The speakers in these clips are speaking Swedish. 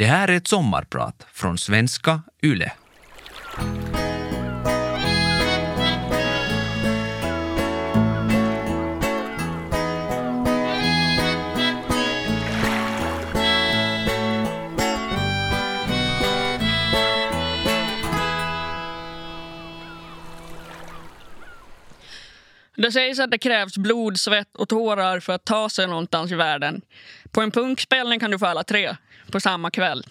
Det här är ett sommarprat från svenska YLE. Det sägs att det krävs blod, svett och tårar för att ta sig någonstans i världen. På en punkspelning kan du få alla tre, på samma kväll.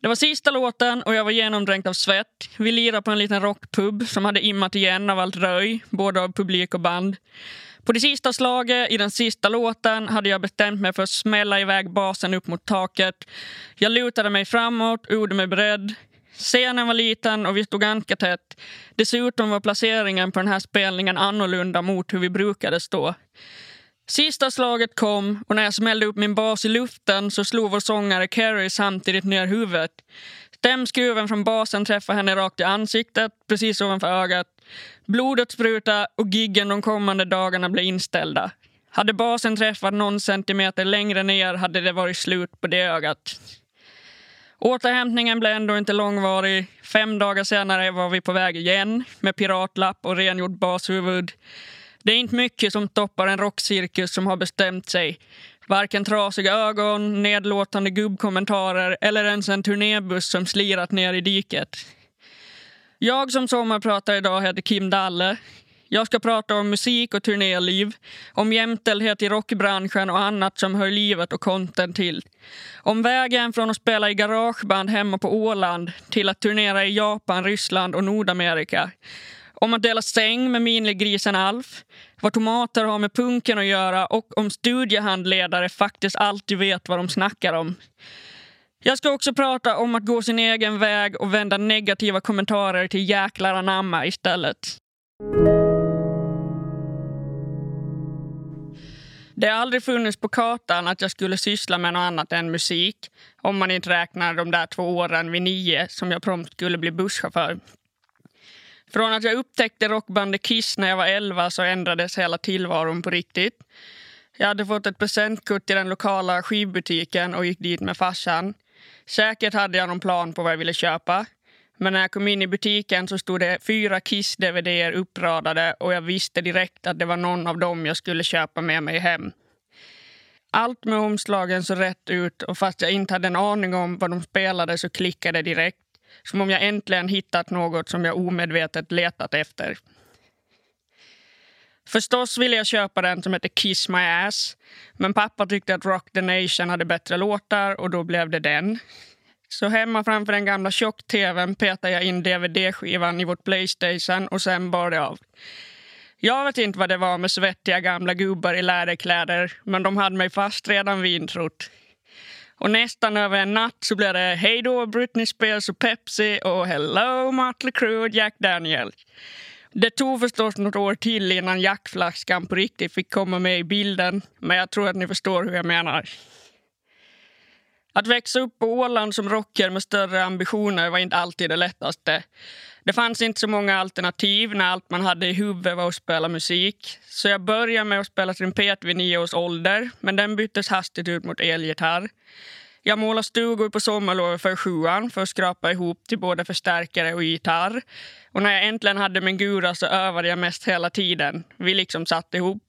Det var sista låten och jag var genomdränkt av svett. Vi lirade på en liten rockpub som hade immat igen av allt röj, både av publik och band. På det sista slaget i den sista låten hade jag bestämt mig för att smälla iväg basen upp mot taket. Jag lutade mig framåt och gjorde mig beredd. Scenen var liten och vi stod ganska tätt. Dessutom var placeringen på den här spelningen annorlunda mot hur vi brukade stå. Sista slaget kom och när jag smällde upp min bas i luften så slog vår sångare Carrie samtidigt ner huvudet. Stämskruven från basen träffade henne rakt i ansiktet, precis ovanför ögat. Blodet sprutade och giggen de kommande dagarna blev inställda. Hade basen träffat någon centimeter längre ner hade det varit slut på det ögat. Återhämtningen blev ändå inte långvarig. Fem dagar senare var vi på väg igen med piratlapp och rengjort bashuvud. Det är inte mycket som toppar en rockcirkus som har bestämt sig. Varken trasiga ögon, nedlåtande gubbkommentarer eller ens en turnébuss som slirat ner i diket. Jag som sommarpratar idag heter Kim Dalle. Jag ska prata om musik och turnéliv, om jämställdhet i rockbranschen och annat som hör livet och konten till. Om vägen från att spela i garageband hemma på Åland till att turnera i Japan, Ryssland och Nordamerika. Om att dela säng med minigrisen Alf, vad tomater har med punken att göra och om studiehandledare faktiskt alltid vet vad de snackar om. Jag ska också prata om att gå sin egen väg och vända negativa kommentarer till jäklar anamma istället. Det har aldrig funnits på kartan att jag skulle syssla med något annat än musik om man inte räknar de där två åren vid nio som jag prompt skulle bli busschaufför. Från att jag upptäckte rockbandet Kiss när jag var 11 så ändrades hela tillvaron på riktigt. Jag hade fått ett presentkort i den lokala skivbutiken och gick dit med farsan. Säkert hade jag någon plan på vad jag ville köpa. Men när jag kom in i butiken så stod det fyra Kiss-dvd uppradade och jag visste direkt att det var någon av dem jag skulle köpa med mig hem. Allt med omslagen så rätt ut och fast jag inte hade en aning om vad de spelade så klickade det direkt. Som om jag äntligen hittat något som jag omedvetet letat efter. Förstås ville jag köpa den som heter Kiss My Ass. Men pappa tyckte att Rock the Nation hade bättre låtar och då blev det den. Så hemma framför den gamla tjock-tvn petade jag in dvd-skivan i vårt Playstation och sen bar det av. Jag vet inte vad det var med svettiga gamla gubbar i läderkläder men de hade mig fast redan vid introt. Och nästan över en natt så blev det Hej då Britney Spears och Pepsi och Hello Mötley Crüe och Jack Daniels. Det tog förstås något år till innan jackflaskan på riktigt fick komma med i bilden men jag tror att ni förstår hur jag menar. Att växa upp på Åland som rocker med större ambitioner var inte alltid det lättaste. Det fanns inte så många alternativ när allt man hade i huvudet var att spela musik. Så jag började med att spela trumpet vid nio års ålder men den byttes hastigt ut mot elgitarr. Jag målade stugor på sommarlovet för sjuan för att skrapa ihop till både förstärkare och gitarr. Och när jag äntligen hade min gura så övade jag mest hela tiden. Vi liksom satt ihop.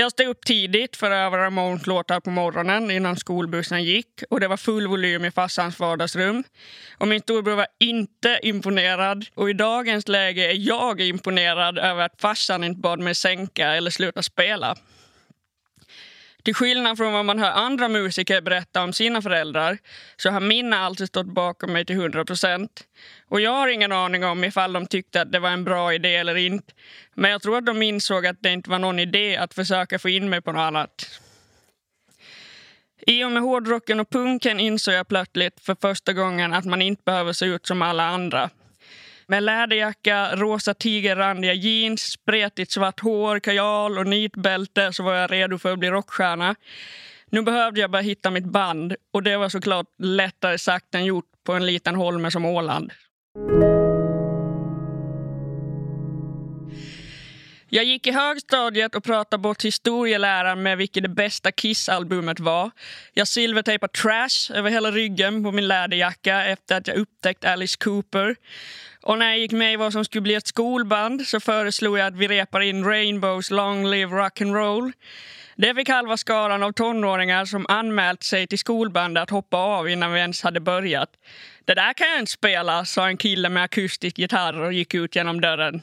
Jag steg upp tidigt för att öva Ramones-låtar på morgonen innan skolbussen gick och det var full volym i farsans vardagsrum. Och min storbror var inte imponerad och i dagens läge är jag imponerad över att farsan inte bad mig sänka eller sluta spela. Till skillnad från vad man hör andra musiker berätta om sina föräldrar så har mina alltid stått bakom mig till 100 procent. Och jag har ingen aning om ifall de tyckte att det var en bra idé eller inte. Men jag tror att de insåg att det inte var någon idé att försöka få in mig på något annat. I och med hårdrocken och punken insåg jag plötsligt för första gången att man inte behöver se ut som alla andra. Med läderjacka, rosa tigerrandiga jeans, spretigt svart hår, kajal och nitbälte så var jag redo för att bli rockstjärna. Nu behövde jag bara hitta mitt band och det var såklart lättare sagt än gjort på en liten holme som Åland. Jag gick i högstadiet och pratade bort historieläraren med vilket det bästa Kiss-albumet var. Jag silvertejpade Trash över hela ryggen på min läderjacka efter att jag upptäckt Alice Cooper. Och när jag gick med i vad som skulle bli ett skolband så föreslog jag att vi repar in Rainbows Long Live Rock'n'Roll. Det fick halva skaran av tonåringar som anmält sig till skolbandet att hoppa av innan vi ens hade börjat. Det där kan jag inte spela, sa en kille med akustisk gitarr och gick ut genom dörren.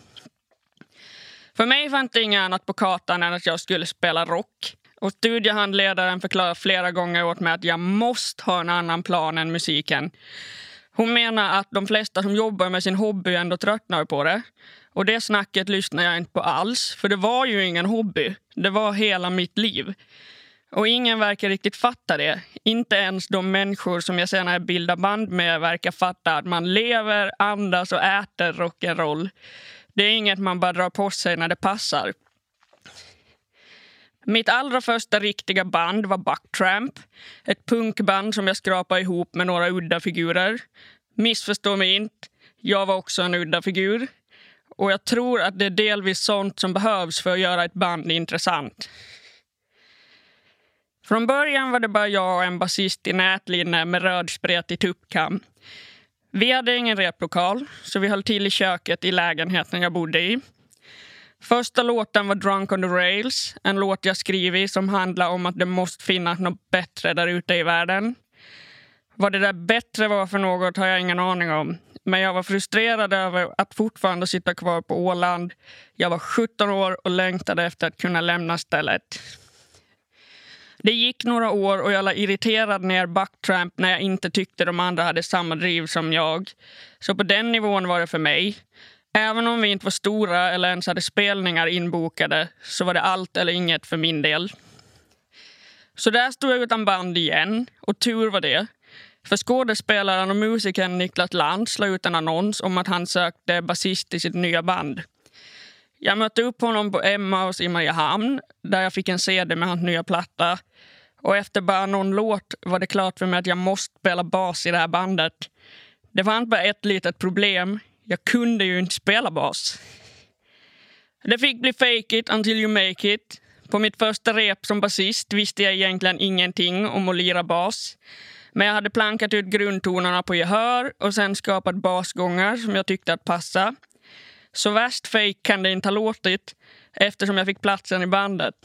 För mig fanns det inget annat på kartan än att jag skulle spela rock. Och studiehandledaren förklarade flera gånger åt mig att jag måste ha en annan plan än musiken. Hon menar att de flesta som jobbar med sin hobby ändå tröttnar på det. Och det snacket lyssnade jag inte på alls, för det var ju ingen hobby. Det var hela mitt liv. Och ingen verkar riktigt fatta det. Inte ens de människor som jag senare bildar band med verkar fatta att man lever, andas och äter rock'n'roll. Det är inget man bara drar på sig när det passar. Mitt allra första riktiga band var Bucktramp. Ett punkband som jag skrapade ihop med några udda figurer. Missförstå mig inte, jag var också en udda figur. Och jag tror att det är delvis sånt som behövs för att göra ett band intressant. Från början var det bara jag och en basist i nätlinne med röd spretig tuppkam. Vi hade ingen replokal, så vi höll till i köket i lägenheten jag bodde i. Första låten var Drunk on the Rails, en låt jag skrivit som handlar om att det måste finnas något bättre där ute i världen. Vad det där bättre var för något har jag ingen aning om. Men jag var frustrerad över att fortfarande sitta kvar på Åland. Jag var 17 år och längtade efter att kunna lämna stället. Det gick några år och jag la irriterad ner Bucktramp när jag inte tyckte de andra hade samma driv som jag. Så på den nivån var det för mig. Även om vi inte var stora eller ens hade spelningar inbokade så var det allt eller inget för min del. Så där stod jag utan band igen, och tur var det. För skådespelaren och musikern Niklas Lantz la ut en annons om att han sökte basist i sitt nya band. Jag mötte upp honom på Emmaus i Mariehamn där jag fick en CD med hans nya platta. Och efter bara någon låt var det klart för mig att jag måste spela bas i det här bandet. Det fanns bara ett litet problem. Jag kunde ju inte spela bas. Det fick bli fake it until you make it. På mitt första rep som basist visste jag egentligen ingenting om att lira bas. Men jag hade plankat ut grundtonerna på gehör och sen skapat basgångar som jag tyckte att passa. Så värst fake kan det inte ha låtit eftersom jag fick platsen i bandet.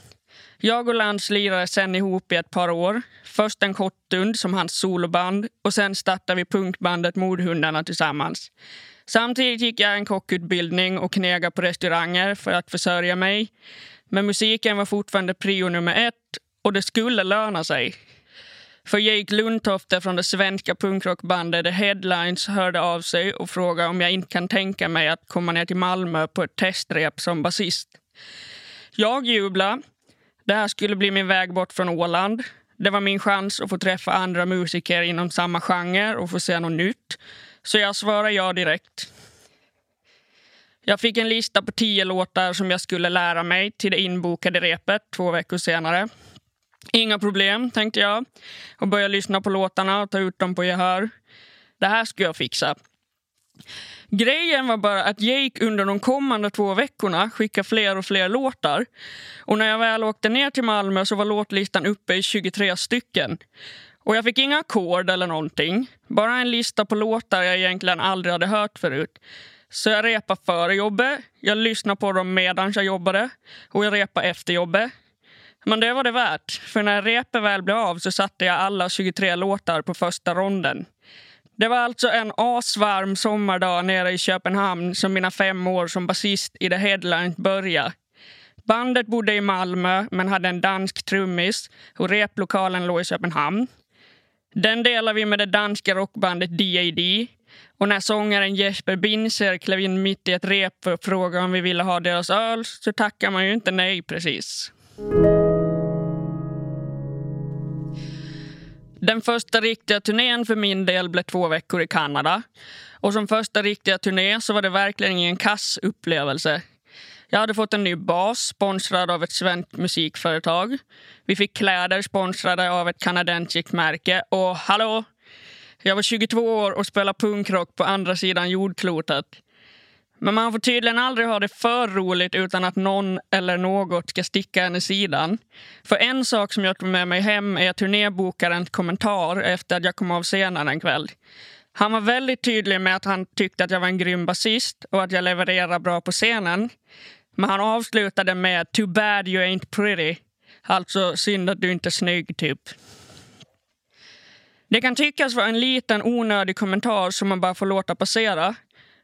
Jag och Lantz lirade sen ihop i ett par år. Först en kort stund som hans soloband och sen startade vi punkbandet Mordhundarna tillsammans. Samtidigt gick jag en kockutbildning och knegade på restauranger för att försörja mig. Men musiken var fortfarande prio nummer ett och det skulle löna sig. För Jake Lundtofte från det svenska punkrockbandet The Headlines hörde av sig och frågade om jag inte kan tänka mig att komma ner till Malmö på ett testrep som basist. Jag jublade. Det här skulle bli min väg bort från Åland. Det var min chans att få träffa andra musiker inom samma genre och få se något nytt. Så jag svarade ja direkt. Jag fick en lista på tio låtar som jag skulle lära mig till det inbokade repet två veckor senare. Inga problem, tänkte jag och började lyssna på låtarna och ta ut dem på gehör. Det här ska jag fixa. Grejen var bara att Jake under de kommande två veckorna skickade fler och fler låtar. Och när jag väl åkte ner till Malmö så var låtlistan uppe i 23 stycken. Och jag fick inga ackord eller någonting. Bara en lista på låtar jag egentligen aldrig hade hört förut. Så jag repade före jobbet, jag lyssnade på dem medan jag jobbade och jag repade efter jobbet. Men det var det värt, för när repet väl blev av så satte jag alla 23 låtar på första ronden. Det var alltså en asvarm sommardag nere i Köpenhamn som mina fem år som basist i The Headline började. Bandet bodde i Malmö men hade en dansk trummis och replokalen låg i Köpenhamn. Den delar vi med det danska rockbandet DAD. Och när sångaren Jesper Binzer klev in mitt i ett rep för att fråga om vi ville ha deras öl så tackar man ju inte nej precis. Den första riktiga turnén för min del blev två veckor i Kanada. Och som första riktiga turné så var det verkligen ingen kass upplevelse. Jag hade fått en ny bas sponsrad av ett svenskt musikföretag. Vi fick kläder sponsrade av ett kanadensiskt märke. Och hallå! Jag var 22 år och spelade punkrock på andra sidan jordklotet. Men man får tydligen aldrig ha det för roligt utan att någon eller något ska sticka en i sidan. För en sak som jag tog med mig hem är turnébokarens kommentar efter att jag kom av scenen en kväll. Han var väldigt tydlig med att han tyckte att jag var en grym basist och att jag levererar bra på scenen. Men han avslutade med “Too bad you ain't pretty”. Alltså synd att du inte är snygg, typ. Det kan tyckas vara en liten onödig kommentar som man bara får låta passera.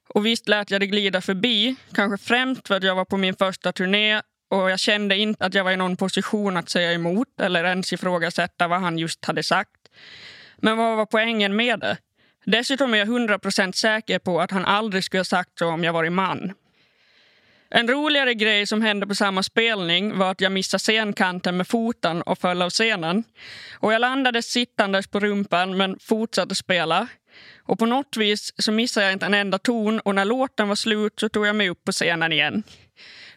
Och visst lät jag det glida förbi, kanske främst för att jag var på min första turné och jag kände inte att jag var i någon position att säga emot eller ens ifrågasätta vad han just hade sagt. Men vad var poängen med det? Dessutom är jag 100% säker på att han aldrig skulle ha sagt så om jag varit man. En roligare grej som hände på samma spelning var att jag missade scenkanten med foten och föll av scenen. Och jag landade sittandes på rumpan men fortsatte spela. Och på något vis så missade jag inte en enda ton och när låten var slut så tog jag mig upp på scenen igen.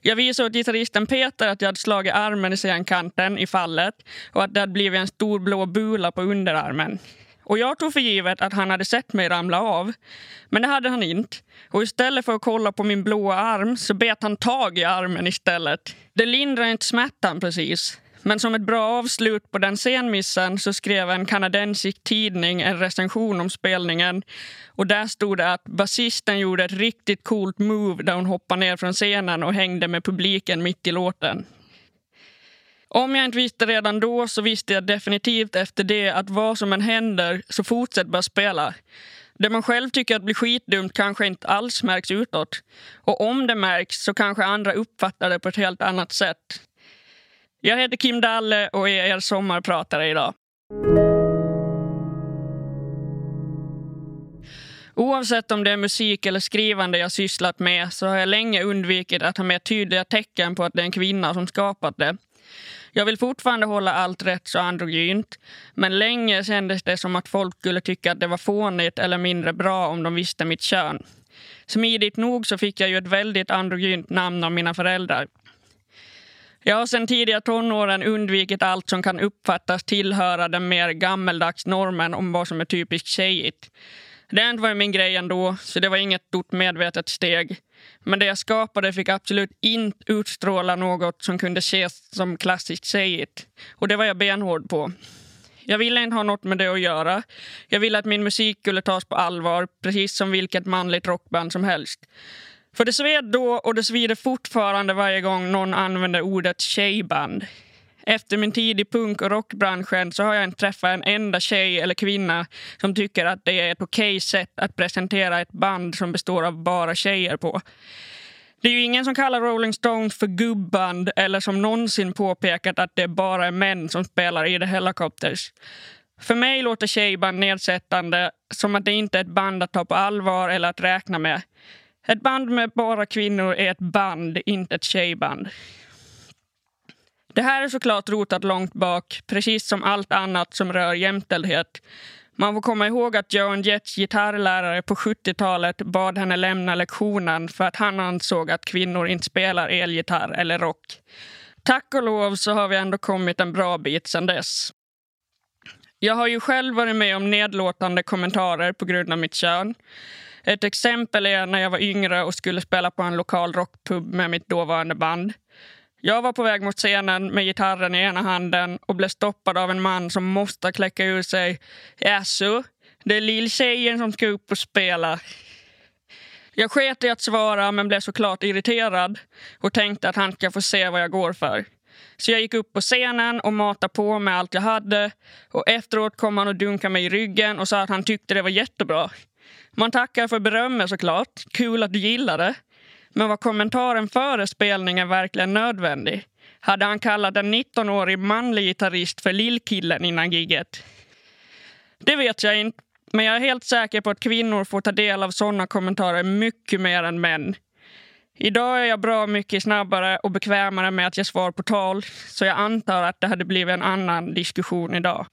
Jag visade åt gitarristen Peter att jag hade slagit armen i scenkanten i fallet och att det hade blivit en stor blå bula på underarmen. Och jag tog för givet att han hade sett mig ramla av. Men det hade han inte. Och istället för att kolla på min blåa arm så bet han tag i armen istället. Det lindrade inte smärtan precis. Men som ett bra avslut på den scenmissen så skrev en kanadensisk tidning en recension om spelningen. Och där stod det att basisten gjorde ett riktigt coolt move där hon hoppade ner från scenen och hängde med publiken mitt i låten. Om jag inte visste redan då så visste jag definitivt efter det att vad som än händer så fortsätt bara spela. Det man själv tycker att blir skitdumt kanske inte alls märks utåt. Och om det märks så kanske andra uppfattar det på ett helt annat sätt. Jag heter Kim Dalle och är er sommarpratare idag. Oavsett om det är musik eller skrivande jag sysslat med så har jag länge undvikit att ha med tydliga tecken på att det är en kvinna som skapat det. Jag vill fortfarande hålla allt rätt så androgynt men länge kändes det som att folk skulle tycka att det var fånigt eller mindre bra om de visste mitt kön. Smidigt nog så fick jag ju ett väldigt androgynt namn av mina föräldrar. Jag har sedan tidiga tonåren undvikit allt som kan uppfattas tillhöra den mer gammeldags normen om vad som är typiskt tjejigt. Det har inte varit min grej ändå, så det var inget stort medvetet steg. Men det jag skapade fick absolut inte utstråla något som kunde ses som klassiskt tjejigt. Och det var jag benhård på. Jag ville inte ha något med det att göra. Jag ville att min musik skulle tas på allvar, precis som vilket manligt rockband som helst. För det sved då och det svider fortfarande varje gång någon använder ordet tjejband. Efter min tid i punk och rockbranschen så har jag inte träffat en enda tjej eller kvinna som tycker att det är ett okej sätt att presentera ett band som består av bara tjejer på. Det är ju ingen som kallar Rolling Stones för gubband eller som någonsin påpekat att det bara är män som spelar i The Helicopters. För mig låter tjejband nedsättande, som att det inte är ett band att ta på allvar eller att räkna med. Ett band med bara kvinnor är ett band, inte ett tjejband. Det här är såklart rotat långt bak, precis som allt annat som rör jämställdhet. Man får komma ihåg att Joan Jets gitarrlärare på 70-talet bad henne lämna lektionen för att han ansåg att kvinnor inte spelar elgitarr eller rock. Tack och lov så har vi ändå kommit en bra bit sedan dess. Jag har ju själv varit med om nedlåtande kommentarer på grund av mitt kön. Ett exempel är när jag var yngre och skulle spela på en lokal rockpub med mitt dåvarande band. Jag var på väg mot scenen med gitarren i ena handen och blev stoppad av en man som måste kläcka ur sig Jaså, det är lilltjejen som ska upp och spela. Jag sket i att svara men blev såklart irriterad och tänkte att han ska få se vad jag går för. Så jag gick upp på scenen och matade på med allt jag hade och efteråt kom han och dunkade mig i ryggen och sa att han tyckte det var jättebra. Man tackar för berömmet såklart. Kul att du gillade. Men var kommentaren före spelningen verkligen nödvändig? Hade han kallat en 19-årig manlig gitarrist för lillkillen innan giget? Det vet jag inte, men jag är helt säker på att kvinnor får ta del av såna kommentarer mycket mer än män. Idag är jag bra mycket snabbare och bekvämare med att ge svar på tal så jag antar att det hade blivit en annan diskussion idag.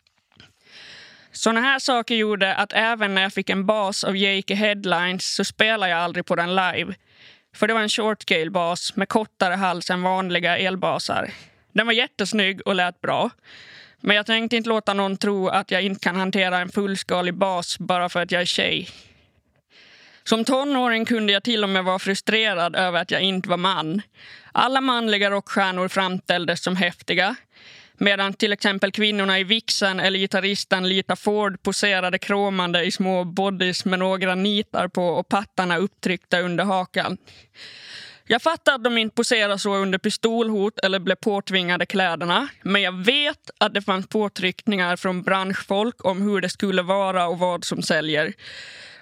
Såna här saker gjorde att även när jag fick en bas av Jake Headlines så spelade jag aldrig på den live. För det var en shortscale bas med kortare hals än vanliga elbasar. Den var jättesnygg och lät bra. Men jag tänkte inte låta någon tro att jag inte kan hantera en fullskalig bas bara för att jag är tjej. Som tonåring kunde jag till och med vara frustrerad över att jag inte var man. Alla manliga rockstjärnor framställdes som häftiga medan till exempel kvinnorna i Vixen eller gitarristen Lita Ford poserade kromande i små bodys med några nitar på och pattarna upptryckta under hakan. Jag fattar att de inte poserar så under pistolhot eller blev påtvingade kläderna men jag vet att det fanns påtryckningar från branschfolk om hur det skulle vara och vad som säljer.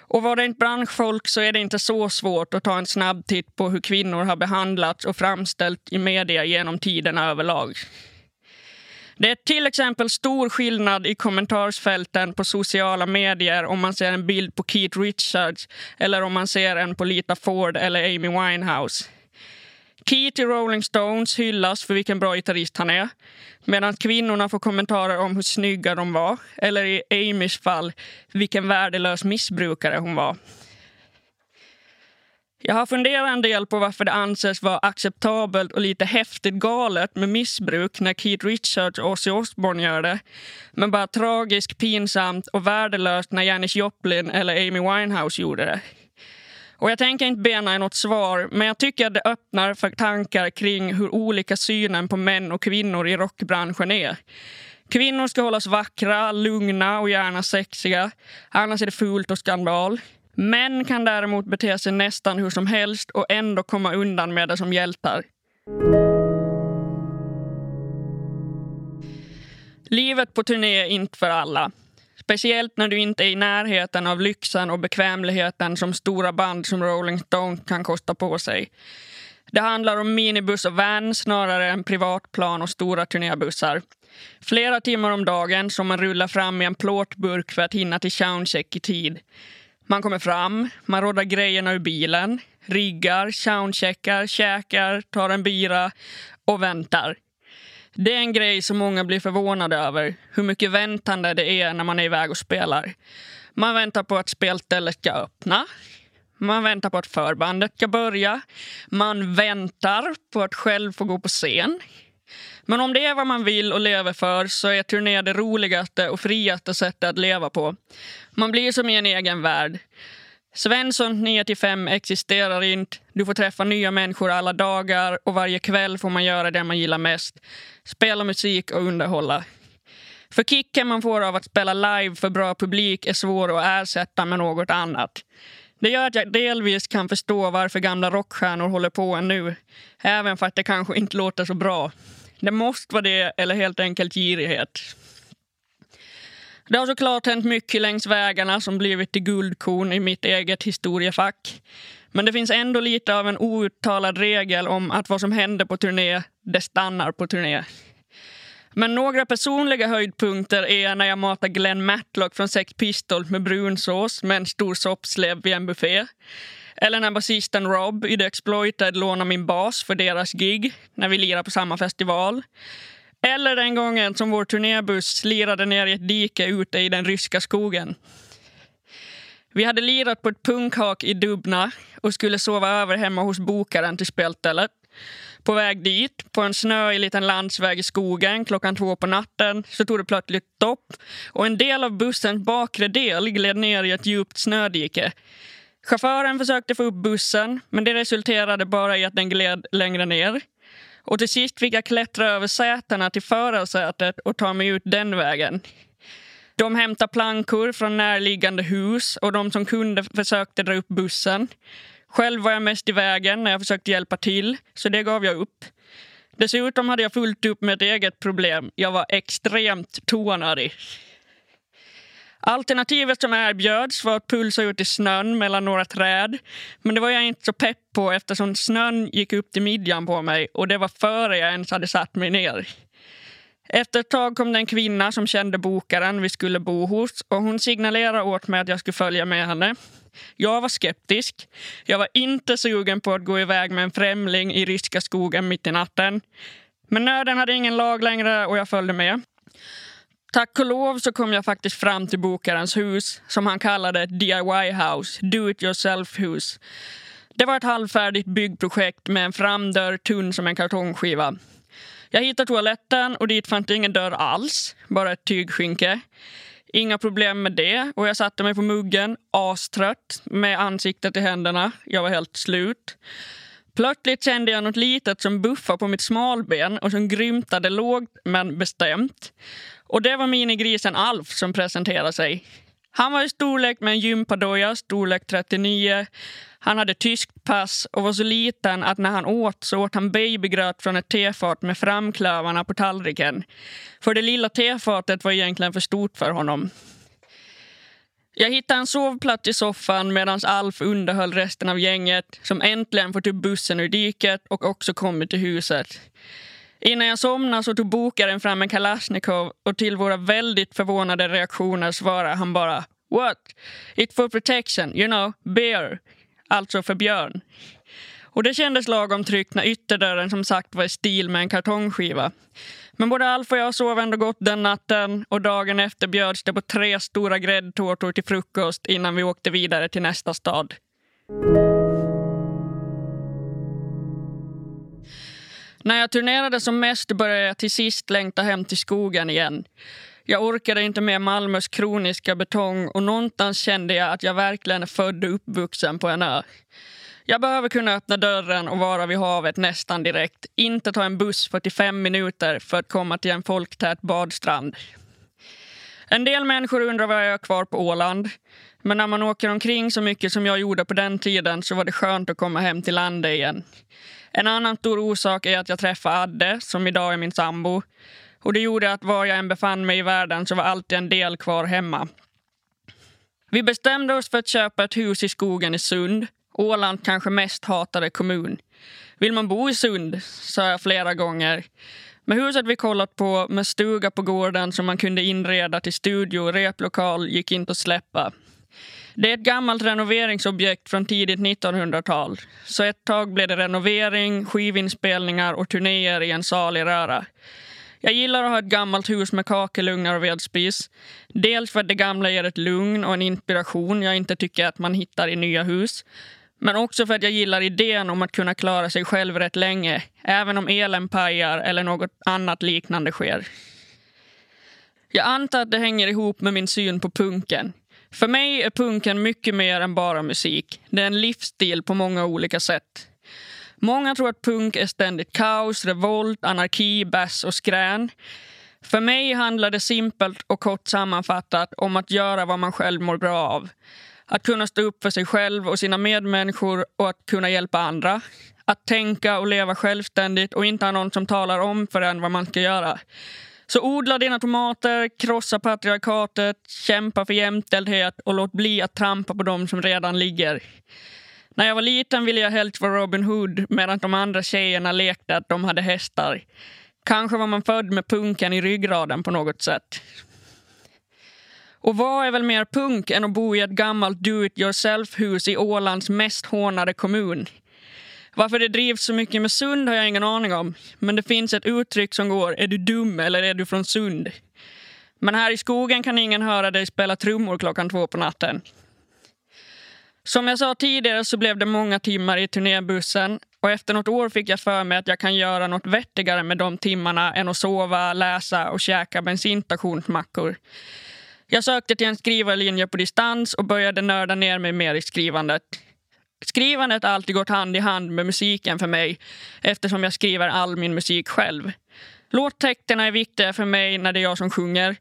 Och var det inte branschfolk så är det inte så svårt att ta en snabb titt på hur kvinnor har behandlats och framställts i media genom tiderna överlag. Det är till exempel stor skillnad i kommentarsfälten på sociala medier om man ser en bild på Keith Richards eller om man ser en på Lita Ford eller Amy Winehouse. Keith i Rolling Stones hyllas för vilken bra gitarrist han är medan kvinnorna får kommentarer om hur snygga de var eller i Amys fall vilken värdelös missbrukare hon var. Jag har funderat en del på varför det anses vara acceptabelt och lite häftigt galet med missbruk när Keith Richards och Ozzy Osbourne gör det men bara tragiskt, pinsamt och värdelöst när Janis Joplin eller Amy Winehouse gjorde det. Och jag tänker inte bena i något svar, men jag tycker att det öppnar för tankar kring hur olika synen på män och kvinnor i rockbranschen är. Kvinnor ska hållas vackra, lugna och gärna sexiga. Annars är det fult och skandal. Män kan däremot bete sig nästan hur som helst och ändå komma undan med det som hjältar. Livet på turné är inte för alla. Speciellt när du inte är i närheten av lyxen och bekvämligheten som stora band som Rolling Stone kan kosta på sig. Det handlar om minibuss och van snarare än privatplan och stora turnébussar. Flera timmar om dagen som man rullar fram i en plåtburk för att hinna till soundcheck i tid. Man kommer fram, man råddar grejerna ur bilen, riggar, soundcheckar, käkar, tar en bira och väntar. Det är en grej som många blir förvånade över, hur mycket väntande det är när man är iväg och spelar. Man väntar på att spelstället ska öppna. Man väntar på att förbandet ska börja. Man väntar på att själv få gå på scen. Men om det är vad man vill och lever för så är turné det roligaste och friaste sättet att leva på. Man blir som i en egen värld. Svensson 9 5 existerar inte. Du får träffa nya människor alla dagar och varje kväll får man göra det man gillar mest. Spela musik och underhålla. För kicken man får av att spela live för bra publik är svår att ersätta med något annat. Det gör att jag delvis kan förstå varför gamla rockstjärnor håller på ännu. Även för att det kanske inte låter så bra. Det måste vara det eller helt enkelt girighet. Det har såklart hänt mycket längs vägarna som blivit till guldkorn i mitt eget historiefack. Men det finns ändå lite av en outtalad regel om att vad som händer på turné, det stannar på turné. Men några personliga höjdpunkter är när jag matar Glenn Matlock från Sex Pistols med brunsås med en stor soppslev vid en buffé. Eller när basisten Rob i The Exploited lånar min bas för deras gig när vi lirar på samma festival. Eller den gången som vår turnébuss lirade ner i ett dike ute i den ryska skogen. Vi hade lirat på ett punkhak i Dubna och skulle sova över hemma hos bokaren till spelstället. På väg dit, på en snöig liten landsväg i skogen klockan två på natten så tog det plötsligt stopp och en del av bussens bakre del gled ner i ett djupt snödike. Chauffören försökte få upp bussen men det resulterade bara i att den gled längre ner. Och till sist fick jag klättra över sätena till förarsätet och ta mig ut den vägen. De hämtade plankor från närliggande hus och de som kunde försökte dra upp bussen. Själv var jag mest i vägen när jag försökte hjälpa till, så det gav jag upp. Dessutom hade jag fullt upp med ett eget problem. Jag var extremt toanödig. Alternativet som erbjöds var att pulsa ut i snön mellan några träd. Men det var jag inte så pepp på eftersom snön gick upp till midjan på mig och det var före jag ens hade satt mig ner. Efter ett tag kom det en kvinna som kände bokaren vi skulle bo hos och hon signalerade åt mig att jag skulle följa med henne. Jag var skeptisk. Jag var inte sugen på att gå iväg med en främling i ryska skogen mitt i natten. Men nöden hade ingen lag längre och jag följde med. Tack och lov så kom jag faktiskt fram till bokarens hus som han kallade ett DIY-house, do it yourself-hus. Det var ett halvfärdigt byggprojekt med en framdörr tunn som en kartongskiva. Jag hittade toaletten och dit fanns det ingen dörr alls, bara ett tygskynke. Inga problem med det och jag satte mig på muggen, astrött, med ansiktet i händerna. Jag var helt slut. Plötsligt kände jag något litet som buffade på mitt smalben och som grymtade lågt men bestämt. Och det var minigrisen Alf som presenterade sig. Han var i storlek med en gympadoja, storlek 39. Han hade tyskt pass och var så liten att när han åt så åt han babygröt från ett tefat med framklövarna på tallriken. För det lilla tefatet var egentligen för stort för honom. Jag hittade en sovplats i soffan medan Alf underhöll resten av gänget som äntligen fått upp bussen ur diket och också kommit till huset. Innan jag somnade så tog bokaren fram en kalasjnikov och till våra väldigt förvånade reaktioner svarade han bara What? It for protection, you know, bear. Alltså för björn. Och det kändes lagom tryggt när ytterdörren som sagt var i stil med en kartongskiva. Men både Alf och jag sov ändå gott den natten och dagen efter bjöds det på tre stora gräddtårtor till frukost innan vi åkte vidare till nästa stad. När jag turnerade som mest började jag till sist längta hem till skogen igen. Jag orkade inte med Malmös kroniska betong och någonstans kände jag att jag verkligen är född och uppvuxen på en ö. Jag behöver kunna öppna dörren och vara vid havet nästan direkt. Inte ta en buss 45 minuter för att komma till en folktät badstrand. En del människor undrar vad jag är kvar på Åland. Men när man åker omkring så mycket som jag gjorde på den tiden så var det skönt att komma hem till landet igen. En annan stor orsak är att jag träffade Adde, som idag är min sambo. Och det gjorde att var jag än befann mig i världen så var alltid en del kvar hemma. Vi bestämde oss för att köpa ett hus i skogen i Sund, Åland kanske mest hatade kommun. Vill man bo i Sund, sa jag flera gånger. Med huset vi kollat på med stuga på gården som man kunde inreda till studio och replokal gick inte att släppa. Det är ett gammalt renoveringsobjekt från tidigt 1900-tal. Så ett tag blev det renovering, skivinspelningar och turnéer i en salig röra. Jag gillar att ha ett gammalt hus med kakelugnar och vedspis. Dels för att det gamla ger ett lugn och en inspiration jag inte tycker att man hittar i nya hus. Men också för att jag gillar idén om att kunna klara sig själv rätt länge, även om elen pajar eller något annat liknande sker. Jag antar att det hänger ihop med min syn på punken. För mig är punken mycket mer än bara musik. Det är en livsstil på många olika sätt. Många tror att punk är ständigt kaos, revolt, anarki, bass och skrän. För mig handlar det simpelt och kort sammanfattat om att göra vad man själv mår bra av. Att kunna stå upp för sig själv och sina medmänniskor och att kunna hjälpa andra. Att tänka och leva självständigt och inte ha någon som talar om för en vad man ska göra. Så odla dina tomater, krossa patriarkatet, kämpa för jämställdhet och låt bli att trampa på dem som redan ligger. När jag var liten ville jag helst vara Robin Hood medan de andra tjejerna lekte att de hade hästar. Kanske var man född med punken i ryggraden på något sätt. Och vad är väl mer punk än att bo i ett gammalt do-it-yourself-hus i Ålands mest hånade kommun? Varför det drivs så mycket med Sund har jag ingen aning om. Men det finns ett uttryck som går “Är du dum eller är du från Sund?” Men här i skogen kan ingen höra dig spela trummor klockan två på natten. Som jag sa tidigare så blev det många timmar i turnébussen och efter något år fick jag för mig att jag kan göra något vettigare med de timmarna än att sova, läsa och käka bensinstationsmackor. Jag sökte till en skrivarlinje på distans och började nörda ner mig mer i skrivandet. Skrivandet har alltid gått hand i hand med musiken för mig eftersom jag skriver all min musik själv. Låttexterna är viktiga för mig när det är jag som sjunger.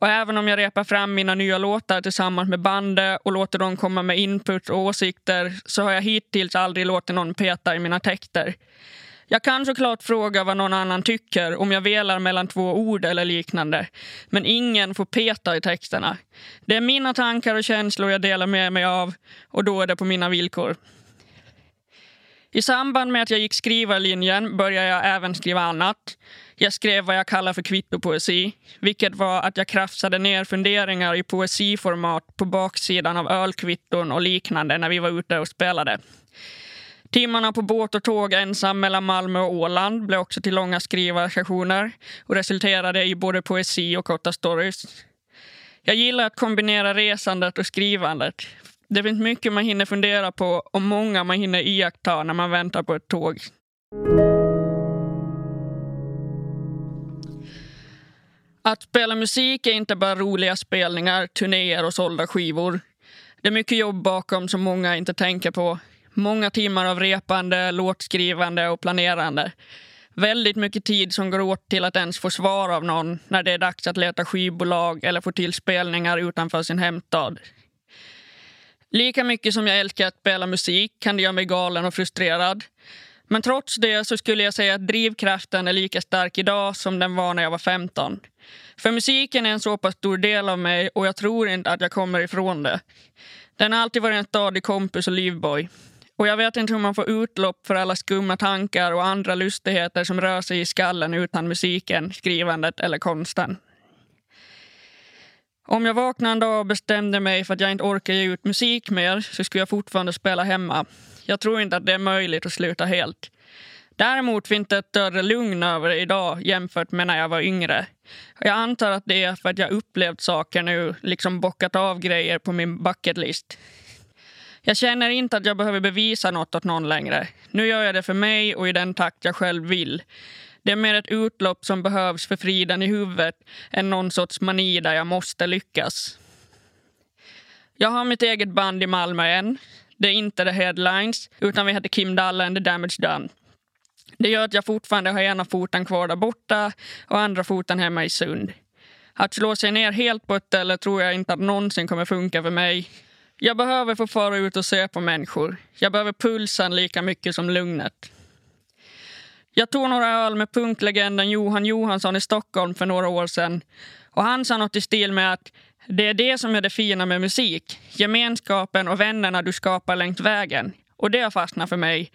Och även om jag repar fram mina nya låtar tillsammans med bandet och låter dem komma med input och åsikter så har jag hittills aldrig låtit någon peta i mina texter. Jag kan såklart fråga vad någon annan tycker om jag velar mellan två ord eller liknande. Men ingen får peta i texterna. Det är mina tankar och känslor jag delar med mig av och då är det på mina villkor. I samband med att jag gick skrivarlinjen började jag även skriva annat. Jag skrev vad jag kallar för kvittopoesi, vilket var att jag krafsade ner funderingar i poesiformat på baksidan av ölkvitton och liknande när vi var ute och spelade. Timmarna på båt och tåg ensam mellan Malmö och Åland blev också till långa skrivarsessioner och resulterade i både poesi och korta stories. Jag gillar att kombinera resandet och skrivandet. Det finns mycket man hinner fundera på och många man hinner iaktta när man väntar på ett tåg. Att spela musik är inte bara roliga spelningar, turnéer och sålda skivor. Det är mycket jobb bakom som många inte tänker på. Många timmar av repande, låtskrivande och planerande. Väldigt mycket tid som går åt till att ens få svar av någon när det är dags att leta skivbolag eller få till spelningar utanför sin hemstad. Lika mycket som jag älskar att spela musik kan det göra mig galen och frustrerad. Men trots det så skulle jag säga att drivkraften är lika stark idag som den var när jag var 15. För musiken är en så pass stor del av mig och jag tror inte att jag kommer ifrån det. Den har alltid varit en stadig kompis och livboj. Och jag vet inte hur man får utlopp för alla skumma tankar och andra lustigheter som rör sig i skallen utan musiken, skrivandet eller konsten. Om jag vaknade en dag och bestämde mig för att jag inte orkar ge ut musik mer så skulle jag fortfarande spela hemma. Jag tror inte att det är möjligt att sluta helt. Däremot finns det ett större lugn över det idag jämfört med när jag var yngre. Jag antar att det är för att jag upplevt saker nu, liksom bockat av grejer på min bucketlist. Jag känner inte att jag behöver bevisa något åt någon längre. Nu gör jag det för mig och i den takt jag själv vill. Det är mer ett utlopp som behövs för friden i huvudet än någon sorts mani där jag måste lyckas. Jag har mitt eget band i Malmö än. Det är inte The Headlines, utan vi heter Kim Dalle and the Damage Done. Det gör att jag fortfarande har ena foten kvar där borta och andra foten hemma i Sund. Att slå sig ner helt på ett ställe tror jag inte att någonsin kommer funka för mig. Jag behöver få fara ut och se på människor. Jag behöver pulsen lika mycket som lugnet. Jag tog några öl med punklegenden Johan Johansson i Stockholm för några år sedan. Och han sa något i stil med att det är det som är det fina med musik. Gemenskapen och vännerna du skapar längs vägen. Och det har fastnat för mig.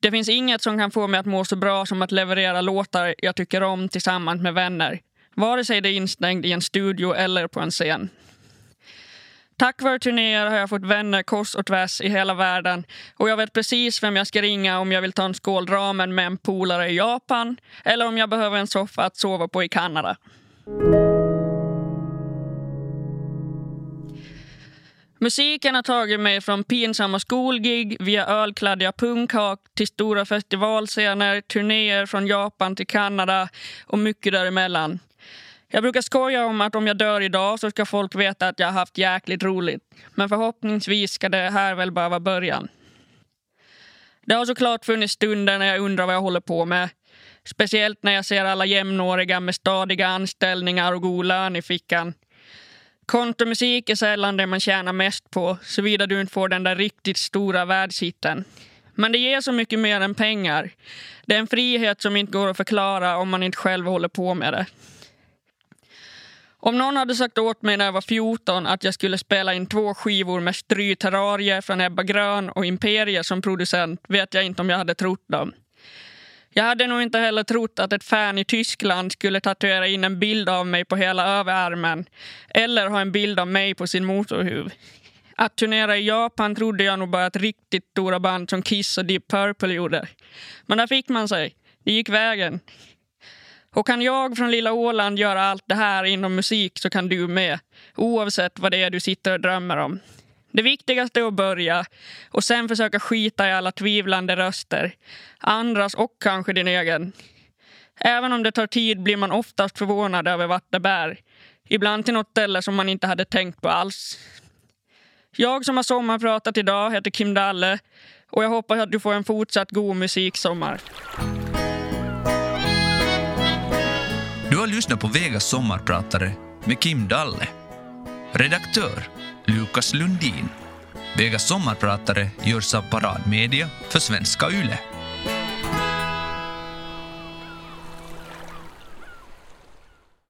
Det finns inget som kan få mig att må så bra som att leverera låtar jag tycker om tillsammans med vänner. Vare sig det är instängd i en studio eller på en scen. Tack vare turnéer har jag fått vänner kors och tvärs i hela världen och jag vet precis vem jag ska ringa om jag vill ta en skål ramen med en polare i Japan eller om jag behöver en soffa att sova på i Kanada. Musiken har tagit mig från pinsamma skolgig via ölkladdiga punkhak till stora festivalscener, turnéer från Japan till Kanada och mycket däremellan. Jag brukar skoja om att om jag dör idag så ska folk veta att jag har haft jäkligt roligt. Men förhoppningsvis ska det här väl bara vara början. Det har såklart funnits stunder när jag undrar vad jag håller på med. Speciellt när jag ser alla jämnåriga med stadiga anställningar och god lön i fickan. Kontomusik är sällan det man tjänar mest på såvida du inte får den där riktigt stora världshitten. Men det ger så mycket mer än pengar. Det är en frihet som inte går att förklara om man inte själv håller på med det. Om någon hade sagt åt mig när jag var 14 att jag skulle spela in två skivor med stryterrarier från Ebba Grön och Imperie som producent vet jag inte om jag hade trott dem. Jag hade nog inte heller trott att ett fan i Tyskland skulle tatuera in en bild av mig på hela överarmen eller ha en bild av mig på sin motorhuv. Att turnera i Japan trodde jag nog bara att riktigt stora band som Kiss och Deep Purple gjorde. Men där fick man sig. Det gick vägen. Och kan jag från lilla Åland göra allt det här inom musik så kan du med. Oavsett vad det är du sitter och drömmer om. Det viktigaste är att börja och sen försöka skita i alla tvivlande röster. Andras och kanske din egen. Även om det tar tid blir man oftast förvånad över vart det bär. Ibland till något ställe som man inte hade tänkt på alls. Jag som har sommarpratat idag heter Kim Dalle och jag hoppas att du får en fortsatt god musiksommar. Har lyssnat på Vegas sommarpratare med Kim Dalle. Redaktör Lukas Lundin. Vegas sommarpratare görs av Paradmedia för svenska YLE.